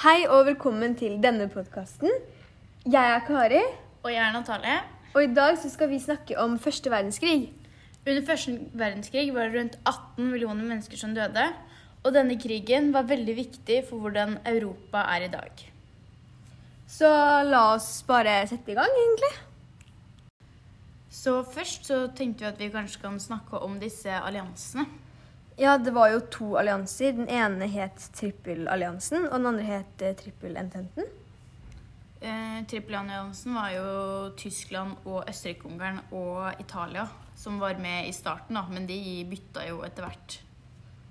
Hei og velkommen til denne podkasten. Jeg er Kari, Og jeg er Natalie. og i dag så skal vi snakke om første verdenskrig. Under første verdenskrig var det rundt 18 millioner mennesker som døde. Og denne krigen var veldig viktig for hvordan Europa er i dag. Så la oss bare sette i gang, egentlig. Så først så tenkte vi at vi kanskje kan snakke om disse alliansene. Ja, det var jo to allianser. Den ene het Trippelalliansen, og den andre het eh, Trippelententen. Eh, Trippelalliansen var jo Tyskland og Østerrike-Ungarn og Italia som var med i starten, da, men de bytta jo etter hvert.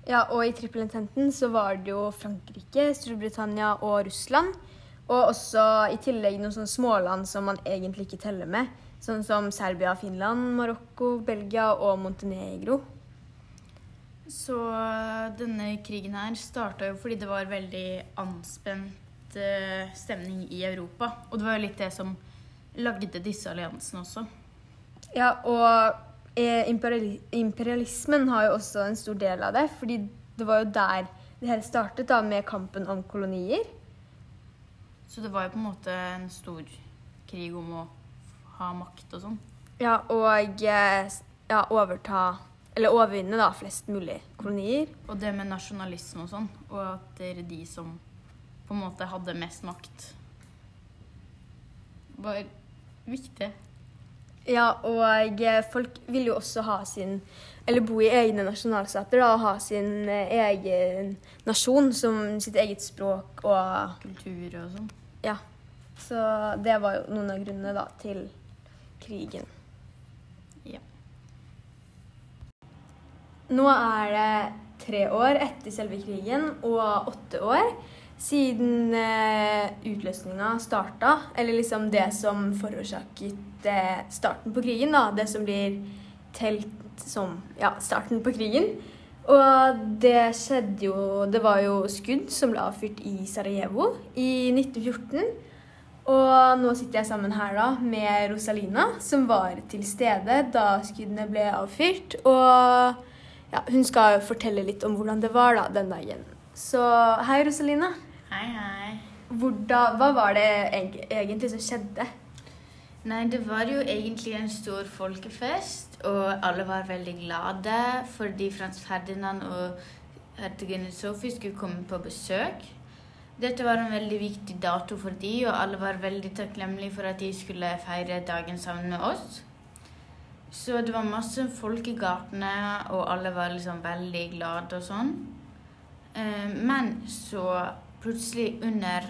Ja, og i Trippelententen så var det jo Frankrike, Storbritannia og Russland. Og også i tillegg noen sånne småland som man egentlig ikke teller med. Sånn som Serbia, Finland, Marokko, Belgia og Montenegro. Så denne krigen her starta jo fordi det var veldig anspent eh, stemning i Europa. Og det var jo litt det som lagde disse alliansene også. Ja, og eh, imperiali imperialismen har jo også en stor del av det. fordi det var jo der det hele startet, da, med kampen om kolonier. Så det var jo på en måte en stor krig om å ha makt og sånn. Ja, og eh, ja, overta Eller overvinne da, flest mulig kolonier. Og det med nasjonalisme og sånn, og at det er de som på en måte hadde mest makt, var viktig. Ja, og eh, folk ville jo også ha sin Eller bo i egne nasjonalstater, da, og ha sin eh, egen nasjon som sitt eget språk og Kultur og sånn. Ja. Så det var jo noen av grunnene da til krigen. Ja. Nå er det tre år etter selve krigen og åtte år siden eh, utløsninga starta. Eller liksom det som forårsaket eh, starten på krigen, da. Det som blir telt som ja, starten på krigen. Og det skjedde jo Det var jo skudd som ble avfyrt i Sarajevo i 1914. Og nå sitter jeg sammen her da med Rosalina, som var til stede da skuddene ble avfyrt. Og ja, hun skal fortelle litt om hvordan det var da den dagen. Så hei, Rosalina. Hei, hei. Hvordan, hva var det eg- egentlig som skjedde? Nei, det var jo egentlig en stor folkefest, og alle var veldig glade fordi Frans Ferdinand og hertuginne Sophie skulle komme på besøk. Dette var en veldig viktig dato for de, og alle var veldig takknemlige for at de skulle feire dagen sammen med oss. Så det var masse folk i gatene, og alle var liksom veldig glade og sånn. Eh, Men så plutselig under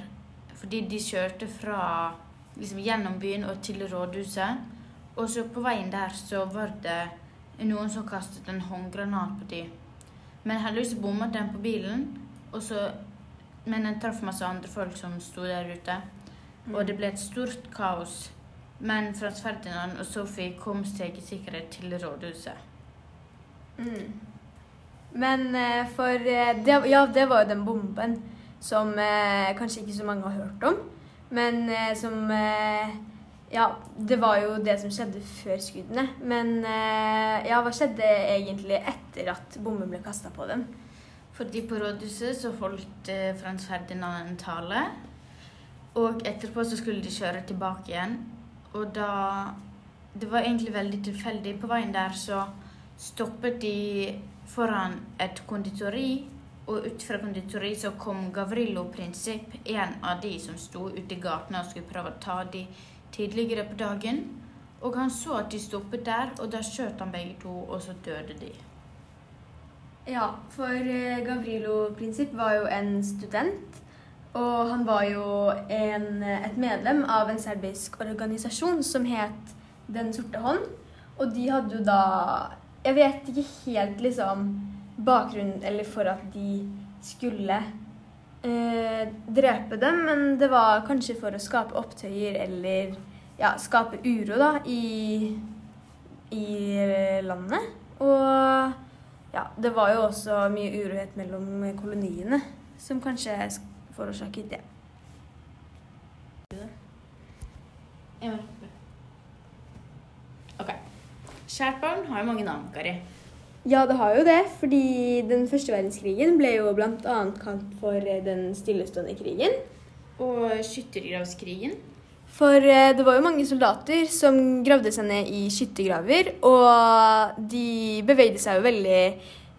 Fordi de kjørte fra liksom gjennom byen og til rådhuset. Og så på veien der så var det noen som kastet en håndgranat på dem. Men heldigvis bommet den på bilen, og så, men den traff masse andre folk som sto der ute. Og det ble et stort kaos. Men Frans Ferdinand og Sophie kom seg i sikkerhet til rådhuset. Mm. Men eh, for eh, det, Ja, det var jo den bomben som eh, kanskje ikke så mange har hørt om. Men som Ja, det var jo det som skjedde før skuddene. Men ja, hva skjedde egentlig etter at bomben ble kasta på dem? Fordi på rådhuset så holdt Frans Ferdinand en tale. Og etterpå så skulle de kjøre tilbake igjen. Og da Det var egentlig veldig tilfeldig. På veien der så stoppet de foran et konditori. Og ut fra konditori så kom Gavrilo Prinsipp, en av de som sto ute i gatene og skulle prøve å ta de tidligere på dagen. Og han så at de stoppet der, og da skjøt han begge to, og så døde de. Ja, for eh, Gavrilo Prinsipp var jo en student. Og han var jo en, et medlem av en serbisk organisasjon som het Den sorte hånd. Og de hadde jo da Jeg vet ikke helt liksom bakgrunnen eller for at de skulle eh, drepe dem, men det var kanskje for å skape opptøyer eller ja, skape uro da i, i landet. Og ja, det var jo også mye urohet mellom koloniene som kanskje sk- forårsaket det. Ok. Kjært barn har jo mange navn, Kari. Ja, det har jo det, fordi den første verdenskrigen ble jo bl.a. kalt for eh, den stillestående krigen. Og skyttergravskrigen. For eh, det var jo mange soldater som gravde seg ned i skyttergraver, og de bevegde seg jo veldig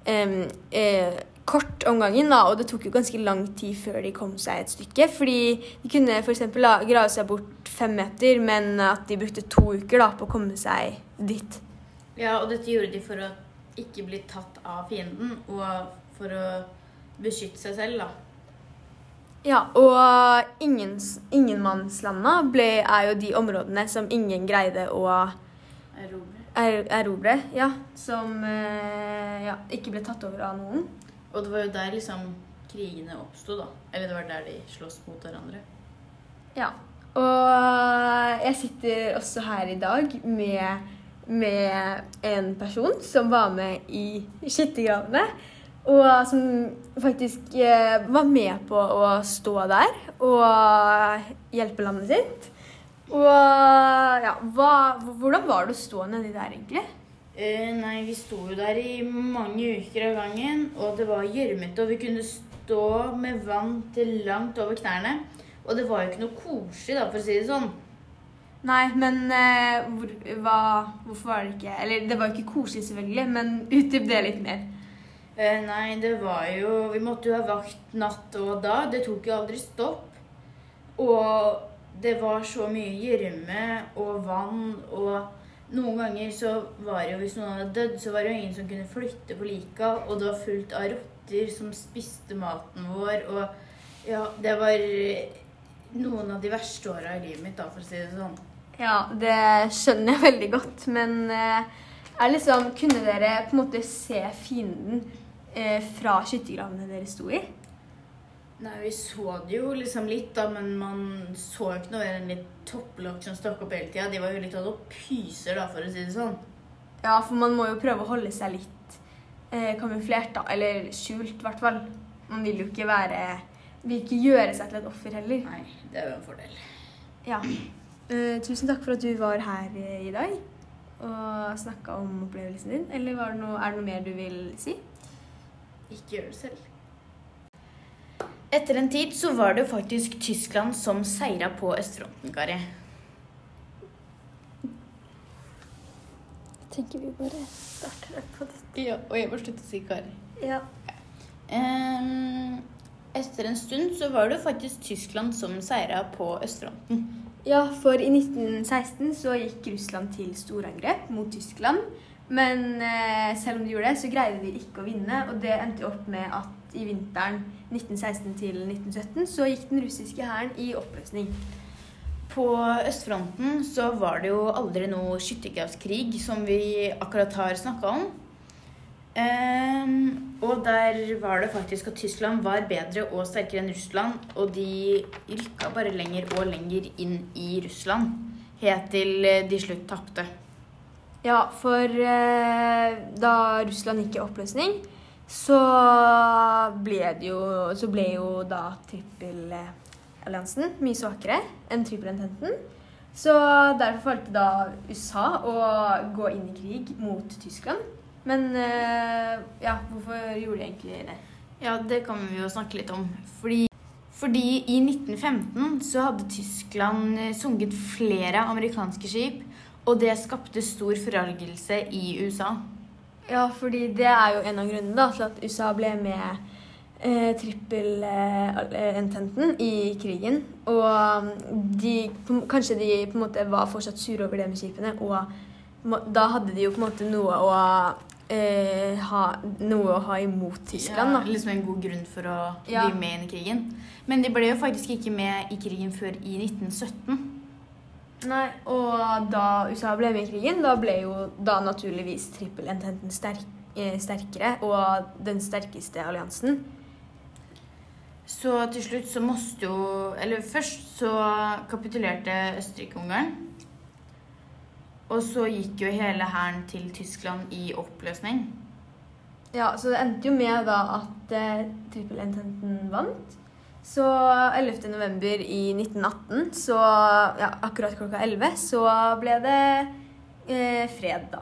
em, eh, kort om gangen, da, og det tok jo ganske lang tid før de kom seg et stykke. Fordi de kunne f.eks. grave seg bort fem meter, men at de brukte to uker da, på å komme seg dit. Ja, og dette gjorde de for å ikke bli tatt av fienden, og for å beskytte seg selv, da. Ja, og ingens, ingenmannslanda ble, er jo de områdene som ingen greide å Erobre. er- erobre. Ja, som eh, ja, ikke ble tatt over av noen. Og det var jo der liksom krigene oppsto, da. Eller det var der de sloss mot hverandre. Ja. Og jeg sitter også her i dag med, med en person som var med i skyttergravene. Og som faktisk eh, var med på å stå der og hjelpe landet sitt. Og ja, hva, hvordan var det å stå nedi der, egentlig? Eh, nei, vi sto jo der i mange uker av gangen, og det var gjørmete, og vi kunne stå med vann til langt over knærne. Og det var jo ikke noe koselig, da, for å si det sånn. Nei, men uh, hvor, hva, hvorfor var det ikke Eller det var jo ikke koselig, selvfølgelig, men utdyp det litt mer. Uh, nei, det var jo Vi måtte jo ha vakt natt og da. Det tok jo aldri stopp. Og det var så mye gjørme og vann, og noen ganger så var det jo Hvis noen hadde dødd, så var det jo ingen som kunne flytte på lika, og det var fullt av rotter som spiste maten vår, og ja, det var noen av de verste åra i livet mitt, da, for å si det sånn. Ja, det skjønner jeg veldig godt, men eh, er liksom, kunne dere på en måte se fienden eh, fra skyttergravene dere sto i? Nei, vi så det jo liksom litt, da, men man så jo ikke noe enn litt topplokk som stakk opp hele tida. De var jo litt av noen pyser, da, for å si det sånn. Ja, for man må jo prøve å holde seg litt eh, kamuflert, da. Eller skjult, i hvert fall. Man vil jo ikke være Vil ikke gjøre seg til et offer heller. Nei, det er jo en fordel. Ja. Eh, tusen takk for at du var her eh, i dag og snakka om opplevelsen din. Eller var det noe, er det noe mer du vil si? Ikke gjør det selv. Etter en tid så var det faktisk Tyskland som seira på østfronten, Kari. Jeg tenker vi bare starter på det. Ja, og jeg må slutte å si Kari. Ja. Um, etter en stund så var det faktisk Tyskland som seira på østfronten. Ja, for i 1916 så gikk Russland til storangrep mot Tyskland. Men eh, selv om de gjorde det, så greide de ikke å vinne. Og det endte opp med at i vinteren 1916 til 1917 så gikk den russiske hæren i oppløsning. På østfronten så var det jo aldri noe skyttergravskrig, som vi akkurat har snakka om. Um, og der var det faktisk at Tyskland var bedre og sterkere enn Russland. Og de rykka bare lenger og lenger inn i Russland. Helt til eh, de slutt tapte. Ja, for uh, da Russland gikk i oppløsning, så ble det jo Så ble jo da trippelalliansen mye svakere enn trippelententen. Så derfor valgte da USA å gå inn i krig mot Tyskland. Men eh, ja, hvorfor gjorde de egentlig det? Ja, det kan vi jo snakke litt om. Fordi, fordi i 1915 så hadde Tyskland eh, sunket flere amerikanske skip, og det skapte stor forargelse i USA. Ja, fordi det er jo en av grunnene da, til at USA ble med eh, trippelententen i krigen. Og de, på- kanskje de på en måte var fortsatt sure over det med skipene, og må- da hadde de jo på en måte noe å eh, ha, noe å ha imot Tyskland. Ja, da. liksom en god grunn for å Ja. bli med inn i krigen. Men de ble jo faktisk ikke med i krigen før i 1917. Nei, og da USA ble med i krigen, da ble jo da naturligvis trippelententen sterk, eh, sterkere, og den sterkeste alliansen. Så til slutt så måtte jo Eller først så kapitulerte Østerrike-Ungarn. Og så gikk jo hele hæren til Tyskland i oppløsning. Ja, så det endte jo med da at eh, trippelententen vant. Så 11. november i 1918, så ja, akkurat klokka 11, så ble det eh, fred, da.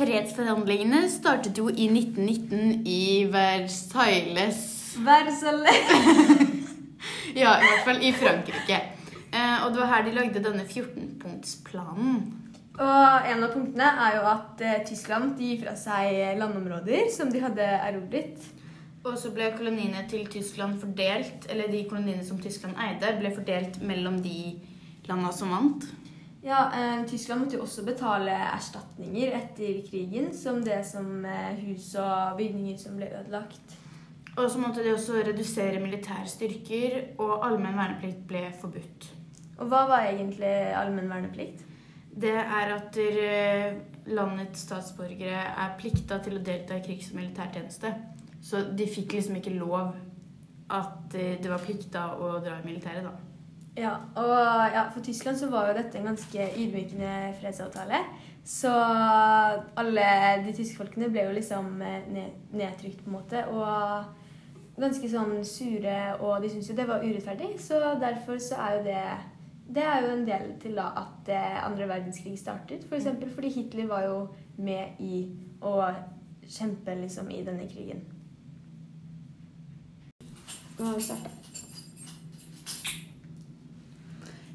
Fredsforhandlingene startet jo i 1919 i Versailles Versailles. Ja, i hvert fall i Frankrike. Eh, og det var her de lagde denne 14-punktsplanen. Og en av punktene er jo at eh, Tyskland gir fra seg landområder som de hadde erobret. Og så ble koloniene til Tyskland fordelt, eller de koloniene som Tyskland eide, ble fordelt mellom de landa som vant. Ja, eh, Tyskland måtte jo også betale erstatninger etter krigen, som det som eh, hus og bygninger som ble ødelagt. Og så måtte de også redusere militære styrker, og allmenn verneplikt ble forbudt. Og hva var egentlig allmenn verneplikt? Det er at eh, landets statsborgere er plikta til å delta i krigs- og militærtjeneste. Så de fikk liksom ikke lov at eh, det var plikta å dra i militæret, da. Ja, og ja, For Tyskland så var jo dette en ganske ydmykende fredsavtale. Så alle de tyske folkene ble jo liksom eh, nedtrykt, på en måte. Og ganske sånn sure, og de syntes jo det var urettferdig. Så derfor så er jo det Det er jo en del til da at eh, andre verdenskrig startet. For eksempel fordi Hitler var jo med i å kjempe liksom i denne krigen. Nå har vi starta.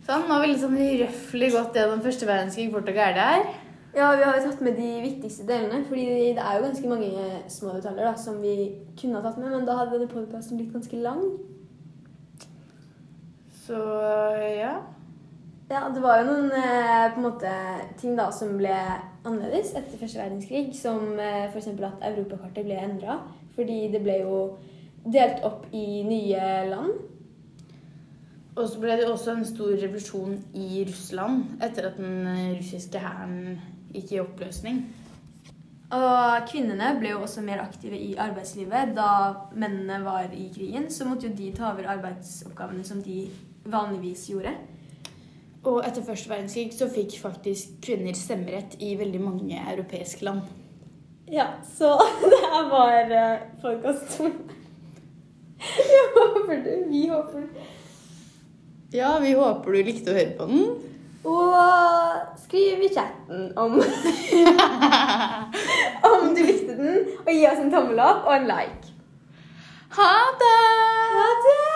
Sånn, nå har vi liksom røftlig gått gjennom første verdenskrig fort og gærent her. Ja, vi har jo tatt med de viktigste delene. fordi det er jo ganske mange små detaljer da, som vi kunne ha tatt med, men da hadde denne podkasten blitt ganske lang. Så ja. Ja, det var jo noen eh, på en måte, ting da som ble annerledes etter første verdenskrig. Som eh, f.eks. at europakartet ble endra. Fordi det ble jo delt opp i nye land. Og så ble det også en stor revolusjon i Russland etter at den eh, russiske hæren gikk i oppløsning. Og kvinnene ble jo også mer aktive i arbeidslivet. Da mennene var i krigen, så måtte jo de ta over arbeidsoppgavene som de vanligvis gjorde. Og etter første verdenskrig så fikk faktisk kvinner stemmerett i veldig mange europeiske land. Ja, så det her var podkasten. Jeg håper det. Vi håper Ja, vi håper du likte å høre på den. Og skriv i chatten om Om du likte den, og gi oss en tommel opp og en like. Ha det! Ha det!